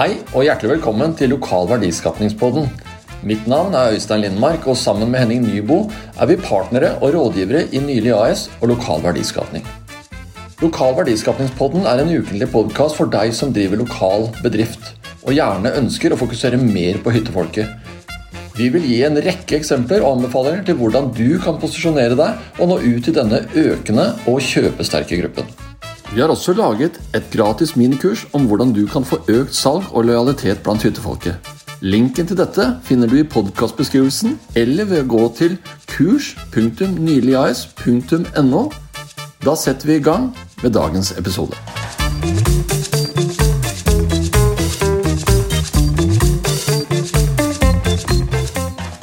Hei og hjertelig velkommen til Lokal verdiskapningspodden. Mitt navn er Øystein Lindmark, og sammen med Henning Nybo er vi partnere og rådgivere i Nylig AS og Lokal verdiskapning. Lokal verdiskapningspodden er en ukentlig podkast for deg som driver lokal bedrift, og gjerne ønsker å fokusere mer på hyttefolket. Vi vil gi en rekke eksempler og anbefalinger til hvordan du kan posisjonere deg og nå ut til denne økende og kjøpesterke gruppen. Vi har også laget et gratis minikurs om hvordan du kan få økt salg og lojalitet blant hyttefolket. Linken til dette finner du i podkastbeskrivelsen eller ved å gå til kurs.nyligas.no. Da setter vi i gang med dagens episode.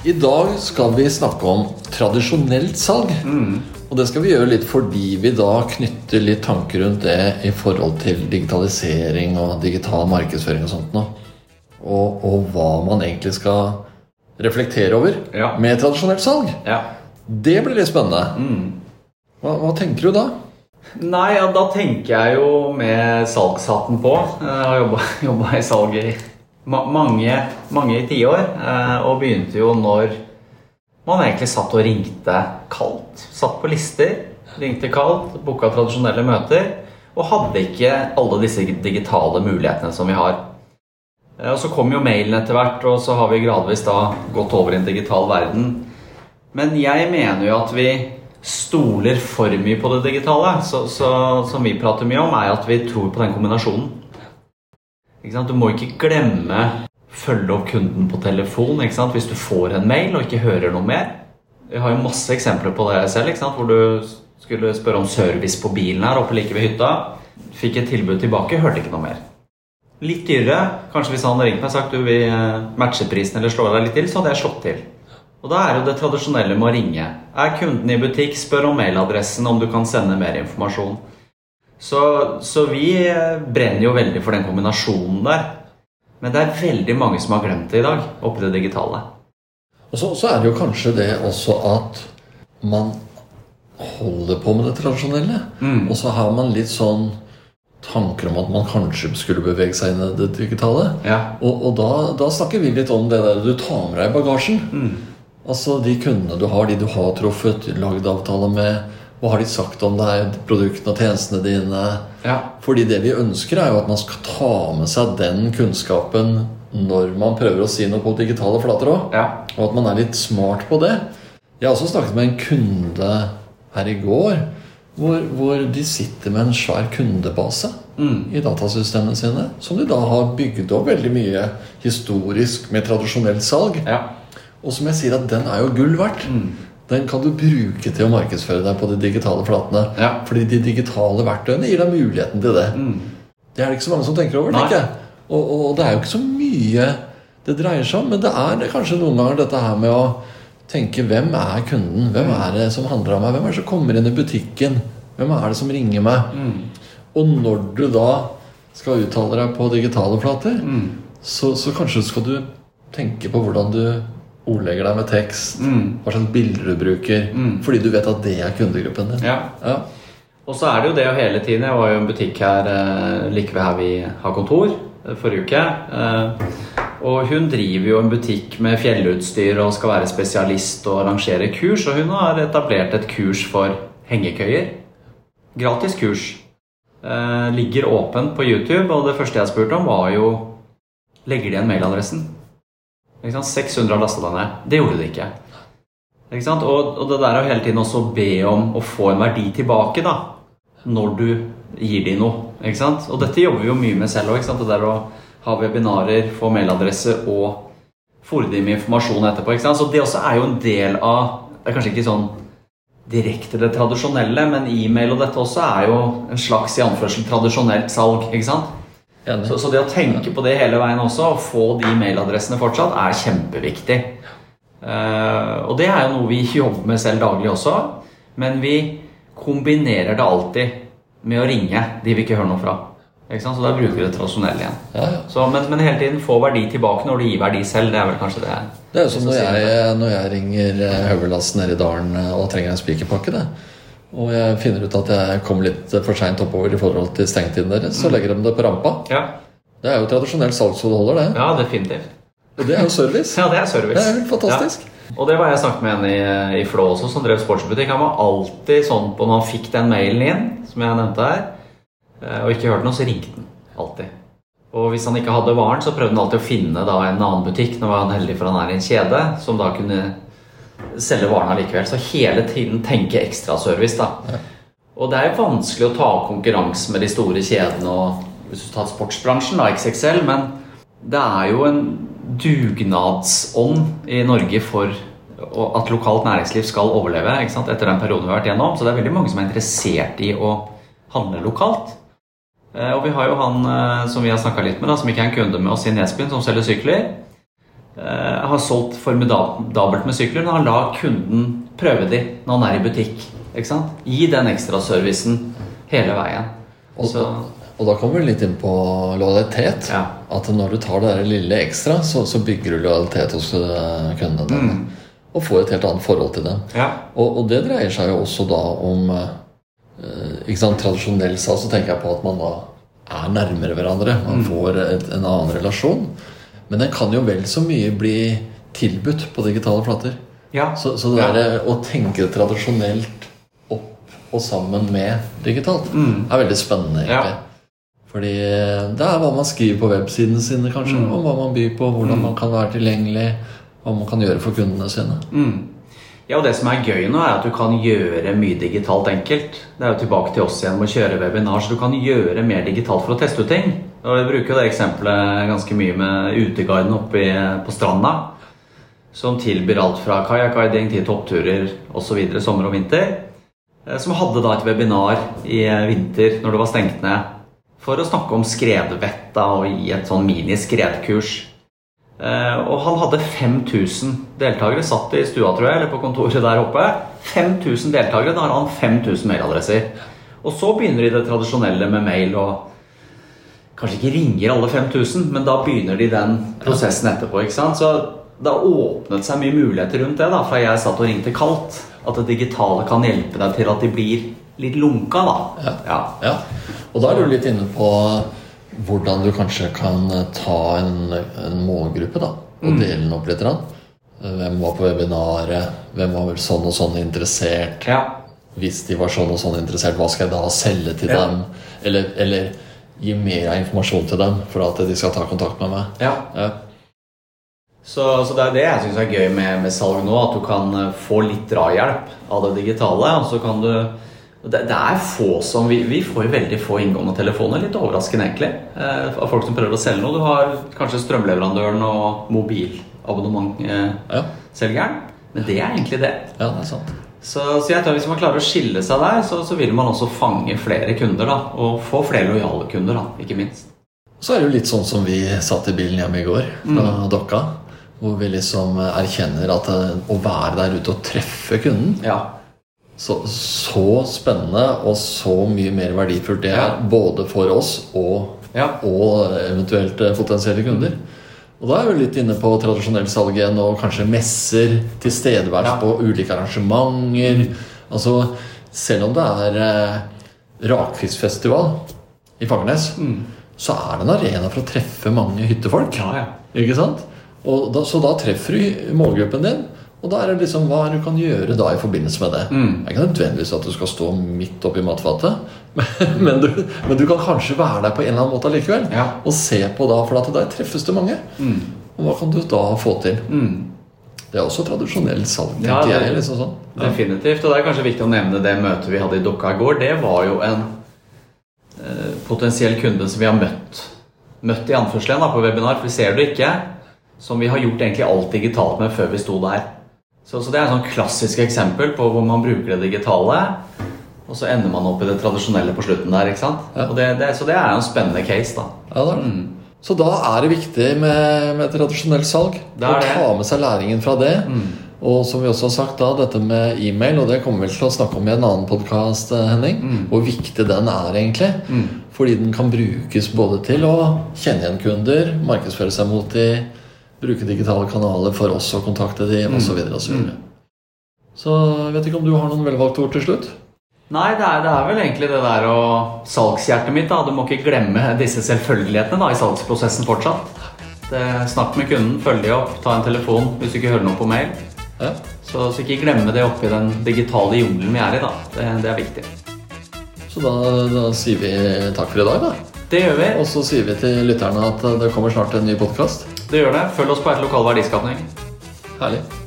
I dag skal vi snakke om tradisjonelt salg. Og det skal vi gjøre litt fordi vi da knytter litt tanker rundt det i forhold til digitalisering og digital markedsføring og sånt nå. Og, og hva man egentlig skal reflektere over Ja. med tradisjonelt salg. Ja. Det blir litt spennende. Hva, hva tenker du da? Nei, ja, da tenker jeg jo med salgshatten på. Jeg har jobba i salg i ma mange, mange tiår. eh, Og begynte jo når man egentlig satt og ringte kaldt. Satt på lister, ringte kaldt, booka tradisjonelle møter. Og hadde ikke alle disse digitale mulighetene som vi har. Eh, Og så kom jo mailen etter hvert, og så har vi gradvis da gått over i en digital verden. Men jeg mener jo at vi stoler for mye på det digitale. Så, så, som vi prater mye om, er at vi tror på den kombinasjonen. Ikke sant? Du må ikke glemme følge opp kunden på telefon hvis du får en mail og ikke hører noe mer. Jeg har jo masse eksempler på det selv, hvor du skulle spørre om service på bilen her oppe like ved hytta. Fikk et tilbud tilbake, hørte ikke noe mer. Litt dyrere. Kanskje hvis han hadde ringt meg og sagt du vil eh, matche prisen eller slå deg litt til, så hadde jeg slått til. Og da er jo det tradisjonelle med å ringe. Er kunden i butikk, spør om mailadressen, om du kan sende mer informasjon. Så, så vi eh, brenner jo veldig for den kombinasjonen der. Men det er veldig mange som har glemt det i dag, oppi det digitale. Og så, så er det jo kanskje det også at man holder på med det tradisjonelle. Og så har man litt sånn tanker om at man kanskje skulle bevege seg inn i det digitale. Ja. Og, og da, da snakker vi litt om det der du tar med deg i bagasjen. Altså de kundene du har, de du har truffet, lagd avtale med. Hva har de sagt om deg, produktene og tjenestene dine? Ja. Fordi det vi ønsker, er jo at man skal ta med seg den kunnskapen når man prøver å si noe på digitale flater òg. Ja. Og at man er litt smart på det. Jeg har også snakket med en kunde her i går hvor, hvor de sitter med en svær kundebase i datasystemene sine. Som de da har bygd opp veldig mye historisk med tradisjonelt salg. ja. Og som jeg sier at den er jo gull verdt. Den kan du bruke til å markedsføre deg på de digitale flatene. Ja. Fordi de digitale verktøyene gir deg muligheten til det. Det er det ikke så mange som tenker over. Tenker jeg. Og, og det er jo ikke så mye det dreier seg om, men det er det kanskje noen ganger dette her med å tenke hvem er kunden? Hvem er det som handler om meg? Hvem er det som kommer inn i butikken? Hvem er det som ringer meg? Og når du da skal uttale deg på digitale flater, så, så kanskje skal du tenke på hvordan du ordlegger deg med tekst. Hva slags bilder du bruker. Fordi du vet at det er kundegruppen din. ja. Ja. Og så er det jo det å hele tiden Jeg var jo i en butikk her eh, like ved her vi har kontor eh, forrige uke. Eh, og hun driver jo en butikk med fjellutstyr og skal være spesialist og arrangere kurs. Og hun har etablert et kurs for hengekøyer. Gratis kurs. Ligger åpent på YouTube, og det første jeg spurte om, var jo Legger de igjen mailadressen? Ikke sant? 600 har lasta deg ned. Det gjorde de ikke. Ikke? Og, og det der å hele tiden også be om å få en verdi tilbake, da når du gir dem noe. ikke sant? Og dette jobber vi jo mye med selv òg. Det der å ha webinarer, få mailadresse og fòre dem med informasjon etterpå. ikke sant? Så det også er jo en del av Det er kanskje ikke sånn direkte det tradisjonelle, men e-mail og dette også er jo en slags i anførsel tradisjonelt salg. ikke sant? Så, så det å tenke på det hele veien også, og få de mailadressene fortsatt, er kjempeviktig. Uh, og det er jo noe vi jobber med selv daglig også, men vi kombinerer det alltid med å ringe de vi ikke hører noe fra. Så da bruker vi det tradisjonelle igjen. Ja, ja. Så, men, men hele tiden få verdi tilbake når du gir verdi selv. Det er vel kanskje det. Det er jo som når jeg, når jeg ringer Høvelassen Høvelas nede i dalen eh, og trenger en spikerpakke. det. Og jeg finner ut at jeg kom litt for seint oppover i forhold til stengetiden deres, så legger de det på rampa. Ja. Det er jo tradisjonell salgsholder, det. Ja, definitivt. Og det er jo service. Ja, det er service. Det er helt fantastisk. Ja. Og det var jeg snakket med en i, i Flå også, som drev sportsbutikk. Han var alltid sånn på når han fikk den mailen inn, som jeg nevnte her, eh, og ikke hørte noe, så ringte han alltid. Og hvis han ikke hadde varen, så prøvde han alltid å finne da, en annen butikk. Nå var han heldig, for han er i en kjede som da kunne selge varene likevel. Så hele tiden tenke ekstraservice, da. Ja. Og det er jo vanskelig å ta konkurranse med de store kjedene og hvis du tar sportsbransjen, da, XXL, men det er jo en dugnadsånd i Norge for at lokalt næringsliv skal overleve ikke sant? etter den perioden vi har vært gjennom. Så det er veldig mange som er interessert i å handle lokalt. Eh, og vi har jo han eh, som vi har snakka litt med, da, som ikke er en kunde med oss i Nesbyen, som selger sykler. Eh, har solgt formidabelt med sykler, men han lar kunden prøve de når han er i butikk. Ikke sant? Gi den ekstraservicen hele veien. Og, og, da kommer vi litt inn på lojalitet. Ja. At når du tar det der lille ekstra, så, så bygger du lojalitet hos kundene. Mm. Og får et helt annet forhold til dem. Ja. Og, og det dreier seg jo også da om ikke sant, Tradisjonelt så tenker jeg på at man da er nærmere hverandre. Man Mm. får et, en annen relasjon. Men den kan jo vel så mye bli tilbudt på digitale flater. Ja. Så, så det Ja. der å tenke tradisjonelt opp og sammen med digitalt Mm. er veldig spennende, egentlig. Ja. Fordi det er hva man skriver på websidene sine, kanskje. Mm. Om hva man byr på, hvordan man kan være tilgjengelig. Hva man kan gjøre for kundene sine. Mm. Ja, og Det som er gøy nå, er at du kan gjøre mye digitalt enkelt. Det er jo tilbake til oss igjen med å kjøre webinar, så du kan gjøre mer digitalt for å teste ut ting. Og vi bruker det eksempelet ganske mye med Uteguiden oppe på stranda. Som tilbyr alt fra kajakkguiding til toppturer osv. sommer og vinter. Eh, Som hadde da et webinar i vinter når det var stengt ned. For å snakke om skredvett da, og gi et sånn mini-skredkurs. Eh, og han hadde 5000 deltakere. Satt i stua, tror jeg, eller på kontoret der oppe. 5000 deltakere, Da har han 5000 mailadresser. Og så begynner de det tradisjonelle med mail og Kanskje ikke ringer alle 5000, men da begynner de den prosessen etterpå. ikke sant? Så det har åpnet seg mye muligheter rundt det, da, fra jeg satt og ringte kaldt. At det digitale kan hjelpe deg til at de blir litt lunka, da. Ja. Ja. Ja, og da er du litt inne på hvordan du kanskje kan ta en, en målgruppe da, og dele den opp litt. grann. Hvem var på webinaret? Hvem var vel sånn og sånn interessert? ja. Hvis de var sånn og sånn interessert, hva skal jeg da selge til dem? Eller, eller gi mer informasjon til dem for at de skal ta kontakt med meg? ja. Ja. Så, så det er det jeg syns er gøy med, med salg nå. At du kan eh, få litt drahjelp av det digitale. Og så kan du det, det er få som vi, vi får veldig få inngående telefoner. Litt overraskende, egentlig. Eh, av folk som prøver å selge noe. Du har kanskje strømleverandøren og mobilabonnementselgeren. Ja. Men det er egentlig det. ja, det er sant. Så, så jeg tror hvis man klarer å skille seg der, så, så vil man også fange flere kunder. da Og få flere lojale kunder, da, ikke minst. Så er det jo litt sånn som vi satt i bilen hjemme i går fra Mm. Dokka. Hvor vi liksom erkjenner at eh, å være der ute og treffe kunden Ja. Så, så spennende og så mye mer verdifullt det er Ja. både for oss og, Ja. og eventuelt eh, potensielle kunder. Og da er vi litt inne på tradisjonell salg igjen, og kanskje messer, tilstedeværelse Ja. på ulike arrangementer. Altså, selv om det er eh, rakfiskfestival i Fagernes, så er det en arena for å treffe mange hyttefolk. Ja, ja. Ikke sant? Og da, så da treffer du målgruppen din. Og da er det liksom hva du kan gjøre da i forbindelse med det. Mm. Det er ikke nødvendigvis at du skal stå midt oppi matfatet, men, men, du, men du kan kanskje være der på en eller annen måte allikevel. Ja. Og se på da, for at der treffes det mange. Mm. Og hva kan du da få til? Mm. Det er også tradisjonell salg, Ja, det- jeg. liksom sånn. Definitivt. Og det er kanskje viktig å nevne det møtet vi hadde i Dokka i går. Det var jo en eh, potensiell kunde som vi har møtt. Møtt i anførselen da, på webinar, for vi ser det ikke. Som vi har gjort egentlig alt digitalt med før vi sto der. Så, så det er et sånn klassisk eksempel på hvor man bruker det digitale. Og så ender man opp i det tradisjonelle på slutten der. ikke sant? Ja. Det, det, så det er jo en spennende case, da. Ja, er. Mm. Så da er det viktig med, med tradisjonelt salg. Å ta med seg læringen fra det. Mm. Og som vi også har sagt da, dette med e-mail, og det kommer vi til å snakke om i en annen podkast, Henning. Mm. Hvor viktig den er, egentlig. Mm. Fordi den kan brukes både til å kjenne igjen kunder, markedsføre seg mot de, bruke digitale kanaler for oss å kontakte de, Mm. osv. Så, videre, og så, jeg vet ikke om du har noen velvalgte ord til slutt? Nei, det er, det er vel egentlig det der å Salgshjertet mitt, da. Du må ikke glemme disse selvfølgelighetene da, i salgsprosessen fortsatt. Det, snakk med kunden, følg de opp, ta en telefon hvis du ikke hører noe på mail. Ja. Så, så ikke glemme det oppi den digitale jungelen vi er i, da. Det, det er viktig. Så da, da sier vi takk for i dag, da. Det gjør vi. Og så sier vi til lytterne at det kommer snart en ny podkast. Det gjør det. Følg oss på et lokal verdiskapning. Herlig.